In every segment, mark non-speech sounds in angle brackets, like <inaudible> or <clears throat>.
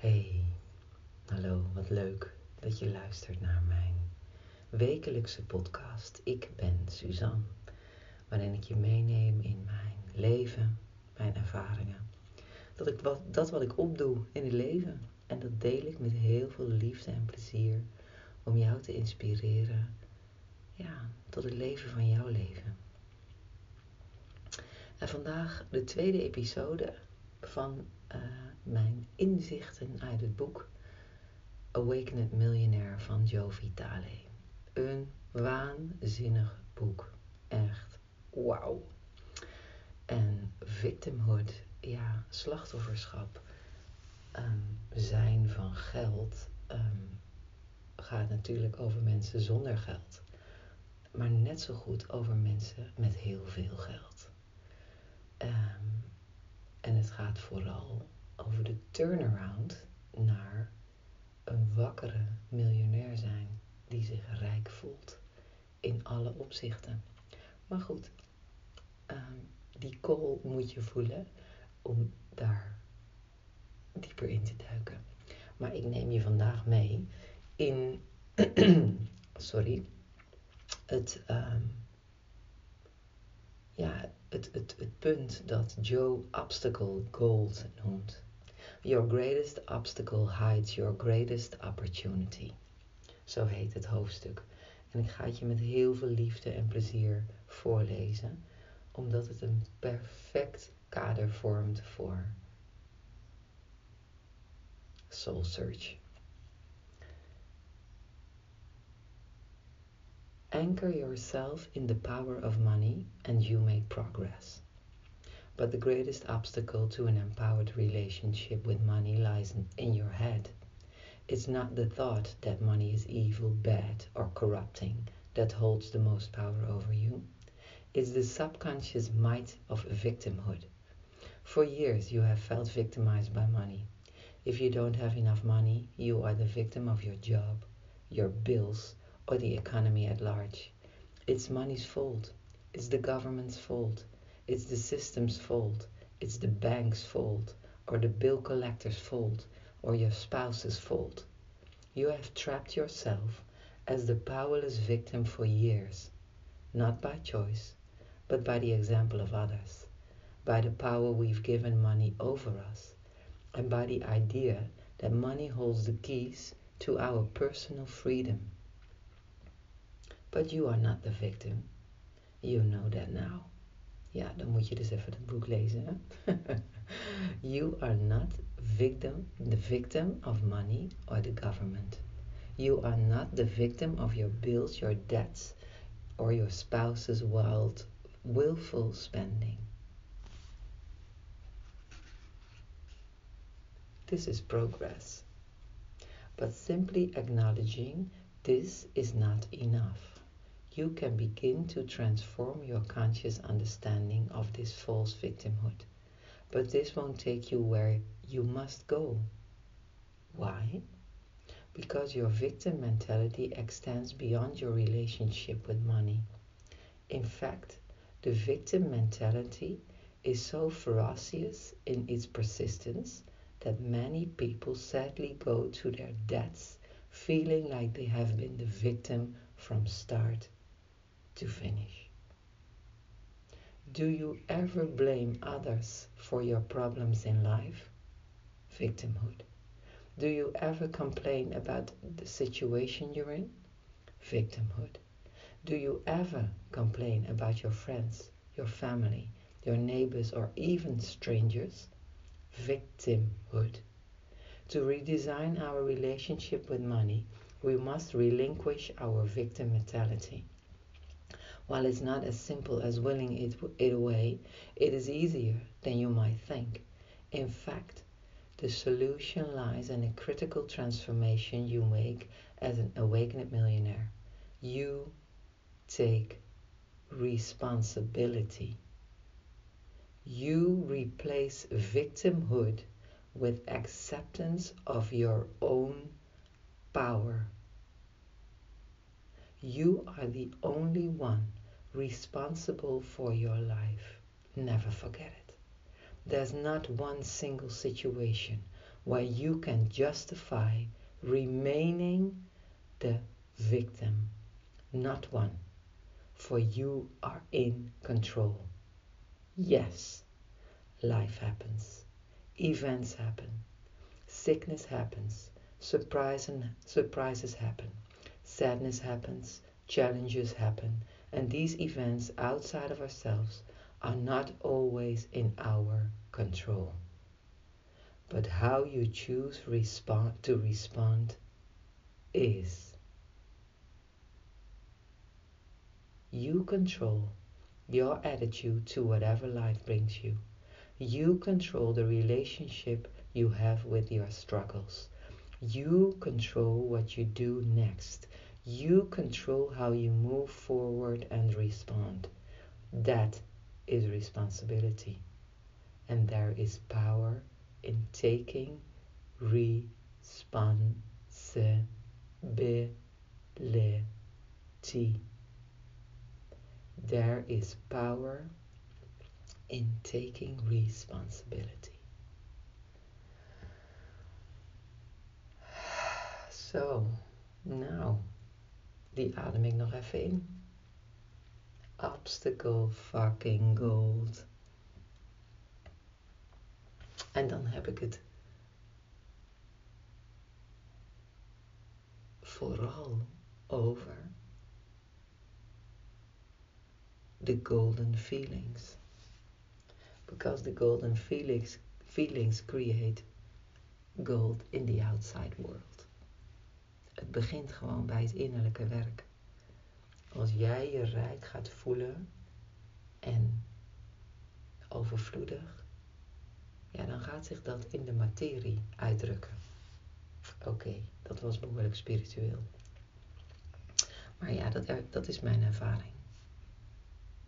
Hey, hallo, wat leuk dat je luistert naar mijn wekelijkse podcast. Ik ben Suzanne, waarin ik je meeneem in mijn leven, mijn ervaringen. Dat, ik wat, dat wat ik opdoe in het leven. En dat deel ik met heel veel liefde en plezier om jou te inspireren ja, tot het leven van jouw leven. En vandaag de tweede episode van uh, mijn inzichten uit het boek Awakened Millionaire van Joe Vitale. Een waanzinnig boek. Echt wauw. En victimhood, ja, slachtofferschap, um, zijn van geld, um, gaat natuurlijk over mensen zonder geld. Maar net zo goed over mensen met heel veel geld. Um, en het gaat vooral over de turnaround naar een wakkere miljonair zijn die zich rijk voelt in alle opzichten. Maar goed, um, die call moet je voelen om daar dieper in te duiken. Maar ik neem je vandaag mee in, <clears throat> sorry, het, um, ja, het, het, het punt dat Joe obstacle gold noemt. Your greatest obstacle hides your greatest opportunity. Zo heet het hoofdstuk. En ik ga het je met heel veel liefde en plezier voorlezen, omdat het een perfect kader vormt voor Soul Search. Anchor yourself in the power of money and you make progress. But the greatest obstacle to an empowered relationship with money lies in your head. It's not the thought that money is evil, bad, or corrupting that holds the most power over you. It's the subconscious might of victimhood. For years, you have felt victimized by money. If you don't have enough money, you are the victim of your job, your bills, or the economy at large. It's money's fault. It's the government's fault. It's the system's fault. It's the bank's fault, or the bill collector's fault, or your spouse's fault. You have trapped yourself as the powerless victim for years, not by choice, but by the example of others, by the power we've given money over us, and by the idea that money holds the keys to our personal freedom. But you are not the victim. You know that now. Ja, dan moet je dus even het boek lezen. Hè? <laughs> you are not victim, the victim of money or the government. You are not the victim of your bills, your debts, or your spouse's wild, willful spending. This is progress. But simply acknowledging this is not enough you can begin to transform your conscious understanding of this false victimhood. But this won't take you where you must go. Why? Because your victim mentality extends beyond your relationship with money. In fact, the victim mentality is so ferocious in its persistence that many people sadly go to their deaths feeling like they have been the victim from start to finish. Do you ever blame others for your problems in life? Victimhood. Do you ever complain about the situation you're in? Victimhood. Do you ever complain about your friends, your family, your neighbors, or even strangers? Victimhood. To redesign our relationship with money, we must relinquish our victim mentality. While it's not as simple as willing it, it away, it is easier than you might think. In fact, the solution lies in a critical transformation you make as an awakened millionaire. You take responsibility. You replace victimhood with acceptance of your own power. You are the only one responsible for your life. Never forget it. There's not one single situation where you can justify remaining the victim, not one, for you are in control. Yes, life happens, events happen, sickness happens, surprise and surprises happen, sadness happens, challenges happen, and these events outside of ourselves are not always in our control. But how you choose respond to respond is. You control your attitude to whatever life brings you. You control the relationship you have with your struggles. You control what you do next. You control how you move forward and respond. That is responsibility. And there is power in taking responsibility. There is power in taking responsibility. <sighs> Zo, nou, die adem ik nog even in. Obstacle fucking gold. En dan heb ik het vooral over the golden feelings. Because the golden feelings, feelings create gold in the outside world. Het begint gewoon bij het innerlijke werk. Als jij je rijk gaat voelen en overvloedig, ja, dan gaat zich dat in de materie uitdrukken. Oké, dat was behoorlijk spiritueel. Maar ja, dat, dat is mijn ervaring.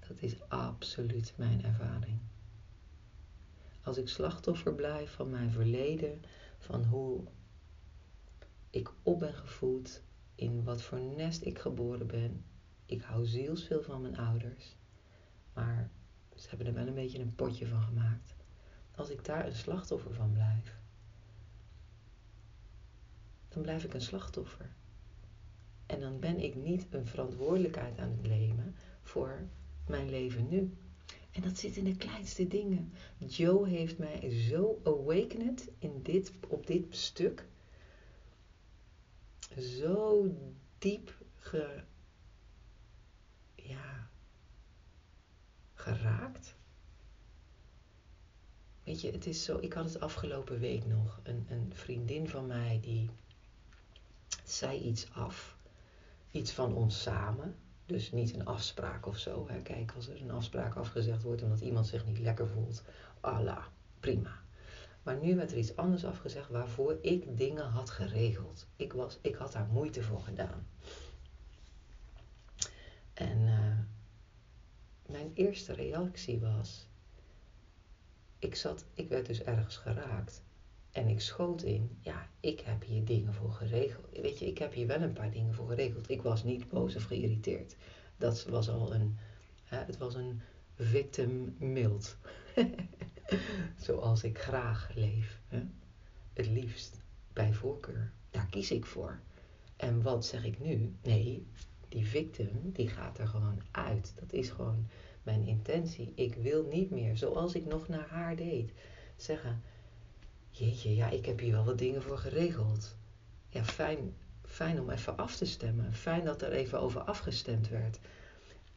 Dat is absoluut mijn ervaring. Als ik slachtoffer blijf van mijn verleden, van hoe ik op ben gevoed, in wat voor nest ik geboren ben. Ik hou zielsveel van mijn ouders, maar ze hebben er wel een beetje een potje van gemaakt als ik daar een slachtoffer van blijf, dan blijf ik een slachtoffer. En dan ben ik niet een verantwoordelijkheid aan het nemen voor mijn leven nu. En dat zit in de kleinste dingen. Joe heeft mij zo awakened in dit, op dit stuk. Zo diep geraakt. Weet je, het is zo. Ik had het afgelopen week nog. Een, een vriendin van mij die zei iets af. Iets van ons samen. Dus niet een afspraak of zo. Hè. Kijk, als er een afspraak afgezegd wordt omdat iemand zich niet lekker voelt. Allah, prima. Maar nu werd er iets anders afgezegd waarvoor ik dingen had geregeld. Ik, was, ik had daar moeite voor gedaan. En uh, mijn eerste reactie was: ik, zat, ik werd dus ergens geraakt. En ik schoot in, ja, ik heb hier dingen voor geregeld. Weet je, ik heb hier wel een paar dingen voor geregeld. Ik was niet boos of geïrriteerd. Dat was al een, hè, het was een victim mild. <laughs> <laughs> Zoals ik graag leef. Hè? Het liefst, bij voorkeur. Daar kies ik voor. En wat zeg ik nu? Nee, die victim, die gaat er gewoon uit. Dat is gewoon mijn intentie. Ik wil niet meer, zoals ik nog naar haar deed, zeggen: Jeetje, ja, ik heb hier wel wat dingen voor geregeld. Ja, fijn, fijn om even af te stemmen. Fijn dat er even over afgestemd werd.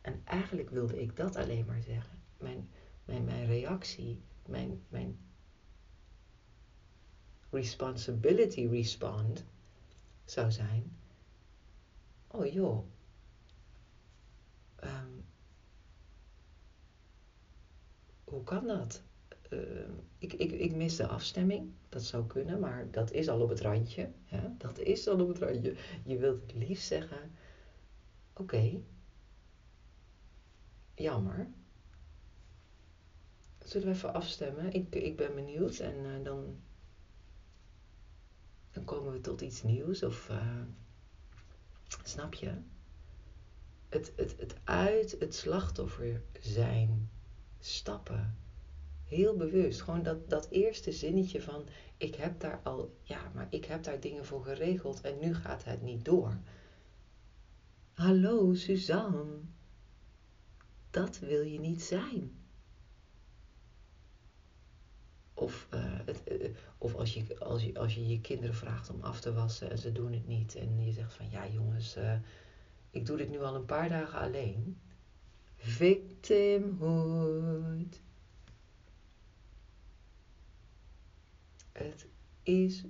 En eigenlijk wilde ik dat alleen maar zeggen. Mijn, mijn, mijn reactie, mijn, mijn responsibility respond zou zijn: Oh joh, um, hoe kan dat? Uh, ik, ik, ik mis de afstemming. Dat zou kunnen, maar dat is al op het randje. Ja? Dat is al op het randje. Je wilt het liefst zeggen: Oké, jammer. Zullen we even afstemmen? Ik, ik ben benieuwd en uh, dan, dan komen we tot iets nieuws. Of uh, snap je? Het, het, het uit het slachtoffer zijn stappen Heel bewust. Gewoon dat, dat eerste zinnetje van ik heb daar al, ja, maar ik heb daar dingen voor geregeld en nu gaat het niet door. Hallo Suzanne, dat wil je niet zijn. Of, uh, het, uh, of als, je, als, je, als je je kinderen vraagt om af te wassen en ze doen het niet. En je zegt van ja jongens, uh, ik doe dit nu al een paar dagen alleen. Victimhood. Het is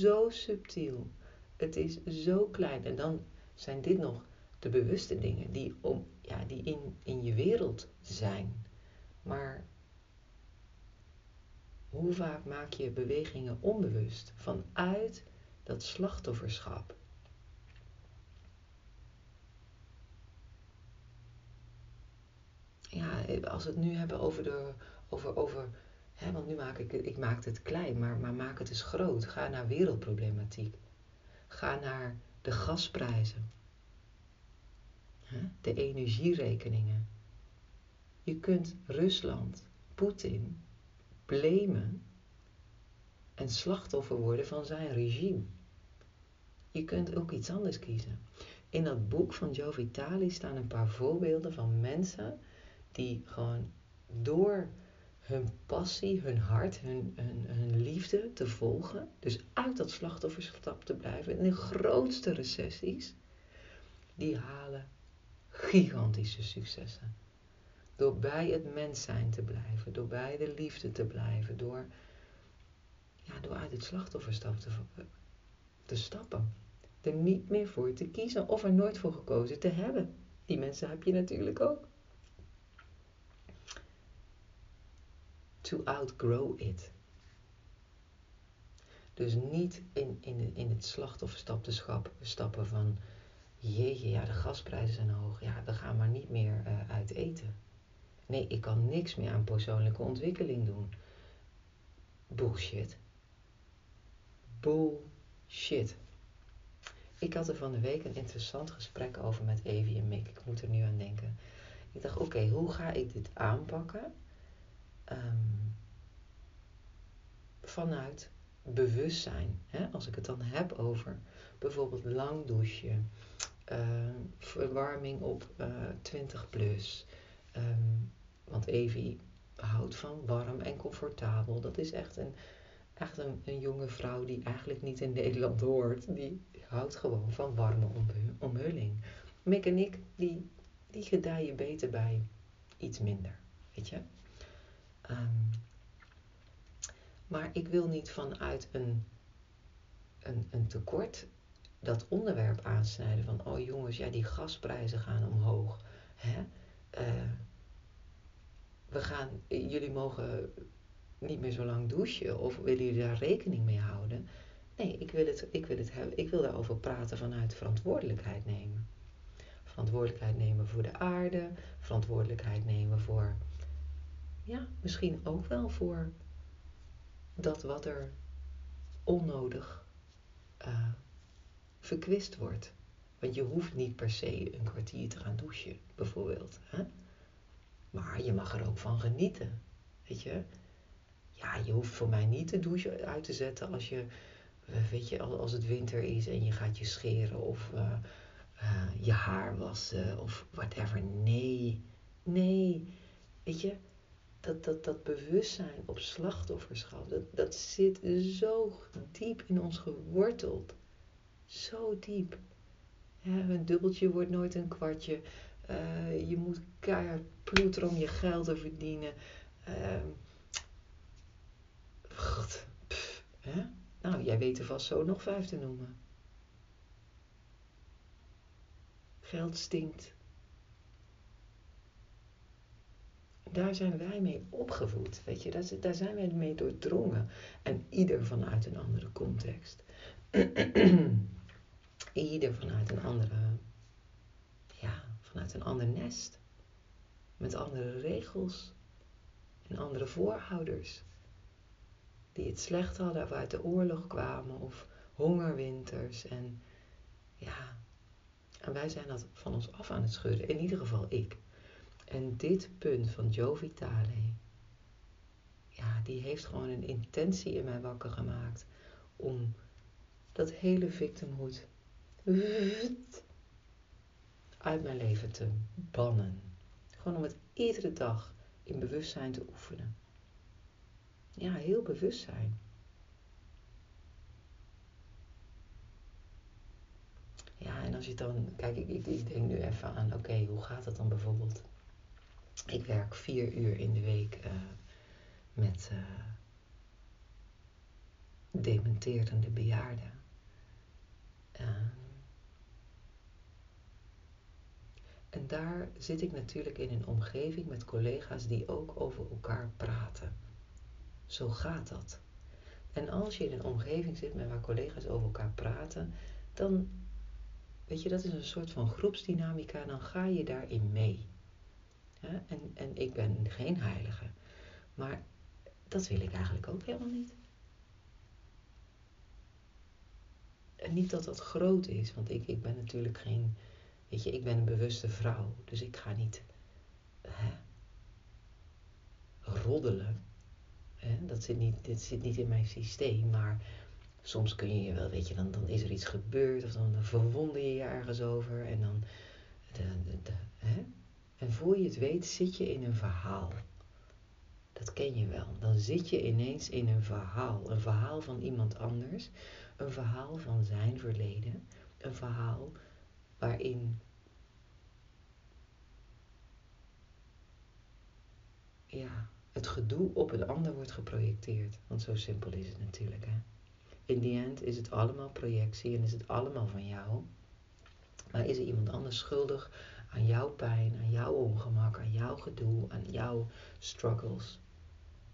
zo subtiel. Het is zo klein. En dan zijn dit nog de bewuste dingen die, om, ja, die in, in je wereld zijn. Maar hoe vaak maak je bewegingen onbewust vanuit dat slachtofferschap? Ja, als we het nu hebben over de. Over, over, hè, want nu maak ik ik maak het klein, maar, maar maak het eens groot. Ga naar wereldproblematiek. Ga naar de gasprijzen. De energierekeningen. Je kunt Rusland, Poetin, blamen en slachtoffer worden van zijn regime. Je kunt ook iets anders kiezen. In dat boek van Joe Vitali staan een paar voorbeelden van mensen die gewoon door hun passie, hun hart, hun, hun, liefde te volgen, dus uit dat slachtofferstap te blijven, in de grootste recessies, die halen gigantische successen. Door bij het mens zijn te blijven, door bij de liefde te blijven, door, ja, door uit het slachtofferstap te, stappen. Er niet meer voor te kiezen of er nooit voor gekozen te hebben. Die mensen heb je natuurlijk ook. To outgrow it. Dus niet in, in, in het slachtofferstap te stappen van jeetje, ja, de gasprijzen zijn hoog. Ja, we gaan maar niet meer uh, uit eten. Nee, ik kan niks meer aan persoonlijke ontwikkeling doen. Bullshit. Bullshit. Ik had er van de week een interessant gesprek over met Evie en Mick. Ik moet er nu aan denken. Ik dacht, oké, hoe ga ik dit aanpakken? Um, vanuit bewustzijn. Hè? Als ik het dan heb over bijvoorbeeld lang douchen, uh, verwarming op uh, 20 plus, um, want Evie houdt van warm en comfortabel. Dat is echt een, echt een, een jonge vrouw die eigenlijk niet in Nederland hoort. Die houdt gewoon van warme omhulling. Mick en ik, die, die gedijen beter bij iets minder. Weet je? Um, maar ik wil niet vanuit een, een, een tekort dat onderwerp aansnijden van, oh jongens, ja, die gasprijzen gaan omhoog. Hè? Uh, we gaan, jullie mogen niet meer zo lang douchen of willen jullie daar rekening mee houden? Nee, ik wil, het, ik wil het hebben. Ik wil daarover praten vanuit verantwoordelijkheid nemen. Verantwoordelijkheid nemen voor de aarde, verantwoordelijkheid nemen voor, ja, misschien ook wel voor dat wat er onnodig uh, verkwist wordt. Want je hoeft niet per se een kwartier te gaan douchen, bijvoorbeeld. Hè? Maar je mag er ook van genieten. Weet je? Ja, je hoeft voor mij niet de douche uit te zetten als je, eh, weet je, als het winter is en je gaat je scheren of uh, uh, je haar wassen of whatever. Nee, nee. Weet je, dat, dat, dat bewustzijn op slachtofferschap, dat, dat zit zo diep in ons geworteld. Zo diep. Ja, een dubbeltje wordt nooit een kwartje. Uh, je moet keihard ploeteren om je geld te verdienen. Uh, hè? Nou, jij weet er vast zo nog vijf te noemen. Geld stinkt. Daar zijn wij mee opgevoed, weet je. Daar zijn wij mee doordrongen. En ieder vanuit een andere context. <clears throat> ieder vanuit een andere vanuit een ander nest. Met andere regels en andere voorouders. Die het slecht hadden of uit de oorlog kwamen of hongerwinters. En ja, en wij zijn dat van ons af aan het schudden. In ieder geval ik. En dit punt van Joe Vitale ja, die heeft gewoon een intentie in mij wakker gemaakt om dat hele victimhood uit mijn leven te bannen. Gewoon om het iedere dag in bewustzijn te oefenen. Ja, heel bewustzijn. Ja, en als je dan, kijk, ik, ik, ik denk nu even aan, oké, hoe gaat het dan bijvoorbeeld? Ik werk vier uur in de week uh, met uh, dementerende bejaarden. Uh, en daar zit ik natuurlijk in een omgeving met collega's die ook over elkaar praten. Zo gaat dat. En als je in een omgeving zit met waar collega's over elkaar praten, dan, weet je, dat is een soort van groepsdynamica, dan ga je daarin mee. En, en ik ben geen heilige, maar dat wil ik eigenlijk ook helemaal niet. En niet dat dat groot is, want ik, ik ben natuurlijk geen, weet je, ik ben een bewuste vrouw, dus ik ga niet hè, roddelen. Hè? Dat zit niet, dit zit niet in mijn systeem, maar soms kun je je wel, weet je, dan, dan is er iets gebeurd of dan verwonder je je ergens over en dan, hè? en voor je het weet zit je in een verhaal. Dat ken je wel. Dan zit je ineens in een verhaal. Een verhaal van iemand anders. Een verhaal van zijn verleden. Een verhaal waarin ja, het gedoe op het ander wordt geprojecteerd. Want zo simpel is het natuurlijk. Hè? In die end is het allemaal projectie en is het allemaal van jou. Maar is er iemand anders schuldig aan jouw pijn, aan jouw ongemak, aan jouw gedoe, aan jouw struggles?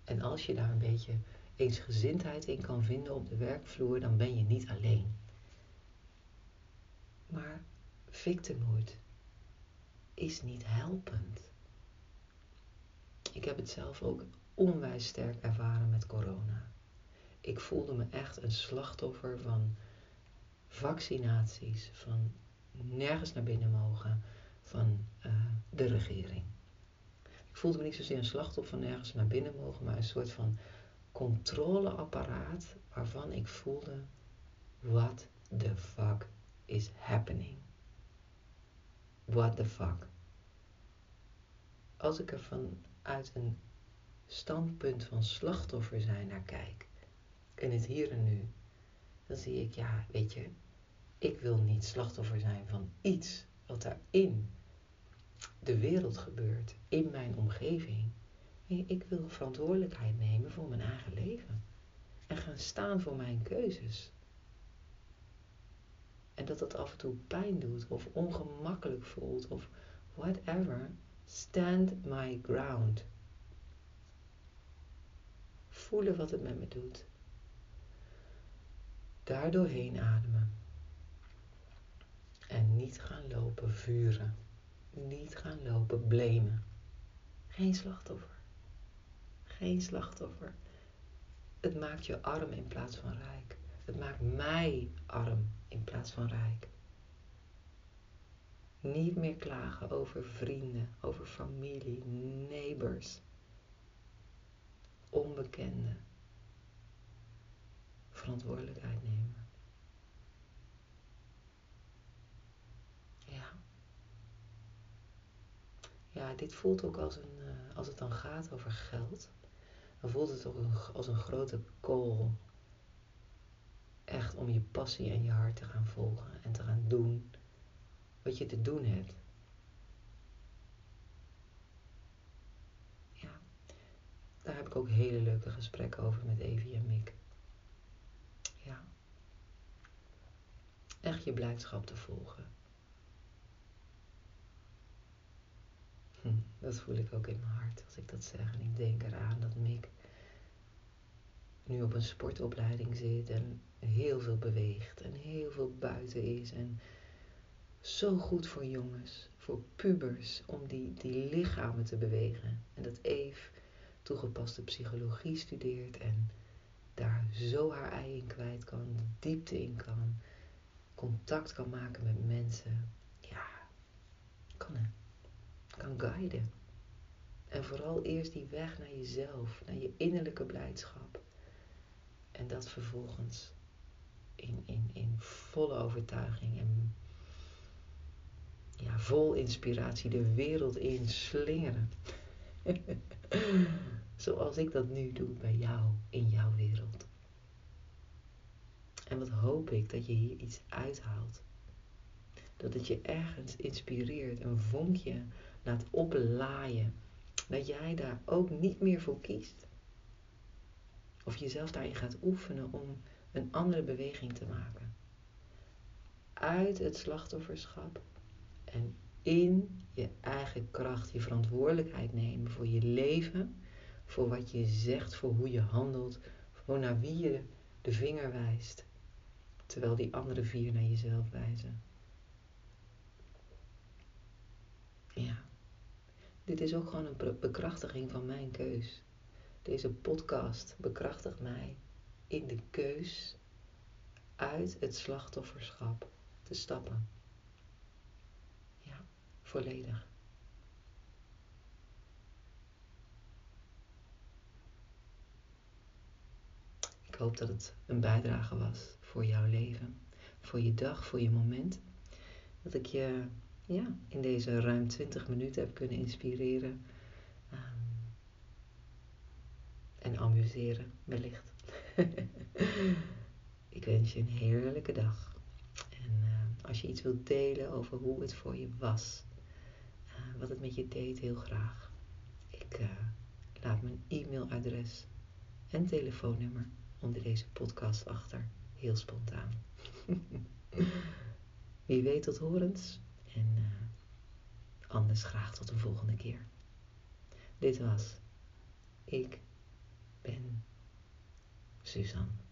En als je daar een beetje eensgezindheid in kan vinden op de werkvloer, dan ben je niet alleen. Maar victimhood is niet helpend. Ik heb het zelf ook onwijs sterk ervaren met corona. Ik voelde me echt een slachtoffer van vaccinaties, van nergens naar binnen mogen, van uh, de regering. Ik voelde me niet zozeer een slachtoffer van nergens naar binnen mogen, maar een soort van controleapparaat waarvan ik voelde: what the fuck is happening? What the fuck? Als ik er vanuit een standpunt van slachtoffer zijn naar kijk, in het hier en nu, dan zie ik, ja, weet je, ik wil niet slachtoffer zijn van iets wat daarin de wereld gebeurt, in mijn omgeving. Nee, ik wil verantwoordelijkheid nemen voor mijn eigen leven. En gaan staan voor mijn keuzes. En dat dat af en toe pijn doet of ongemakkelijk voelt of whatever. Stand my ground. Voelen wat het met me doet. Daardoorheen ademen. En niet gaan lopen vuren. Niet gaan lopen blamen. Geen slachtoffer. Geen slachtoffer. Het maakt je arm in plaats van rijk. Het maakt mij arm in plaats van rijk. Niet meer klagen over vrienden, over familie, neighbors, onbekenden. Verantwoordelijkheid nemen. Ja. Ja, dit voelt ook als een, uh, als het dan gaat over geld, dan voelt het ook als een grote kool. Echt om je passie en je hart te gaan volgen en te gaan doen wat je te doen hebt. Ja, daar heb ik ook hele leuke gesprekken over met Evie en Mick. Ja. Echt je blijdschap te volgen. Hm, dat voel ik ook in mijn hart als ik dat zeg. En ik denk eraan dat Mick nu op een sportopleiding zit en heel veel beweegt en heel veel buiten is en zo goed voor jongens, voor pubers, om die, die lichamen te bewegen. En dat Eve toegepaste psychologie studeert en daar zo haar ei in kwijt kan, de diepte in kan, contact kan maken met mensen. Ja, kan, kan guiden. En vooral eerst die weg naar jezelf, naar je innerlijke blijdschap. En dat vervolgens in, in, in volle overtuiging en ja, vol inspiratie de wereld in slingeren. <laughs> Zoals ik dat nu doe bij jou, in jouw wereld. En wat hoop ik dat je hier iets uithaalt. Dat het je ergens inspireert, een vonkje laat oplaaien. Dat jij daar ook niet meer voor kiest. Of jezelf daarin gaat oefenen om een andere beweging te maken. Uit het slachtofferschap en in je eigen kracht, je verantwoordelijkheid nemen voor je leven, voor wat je zegt, voor hoe je handelt, voor naar wie je de vinger wijst, terwijl die andere vier naar jezelf wijzen. Ja, dit is ook gewoon een bekrachtiging van mijn keus. Deze podcast bekrachtigt mij in de keus uit het slachtofferschap te stappen. Ja, volledig. Ik hoop dat het een bijdrage was voor jouw leven, voor je dag, voor je moment. Dat ik je ja, in deze ruim 20 minuten heb kunnen inspireren en amuseren, wellicht. <laughs> ik wens je een heerlijke dag. En uh, als je iets wilt delen over hoe het voor je was, uh, wat het met je deed, heel graag. Ik uh, laat mijn e-mailadres en telefoonnummer onder deze podcast achter. Heel spontaan. <laughs> Wie weet tot horens. En anders graag tot een volgende keer. Dit was Ik ben Suzanne.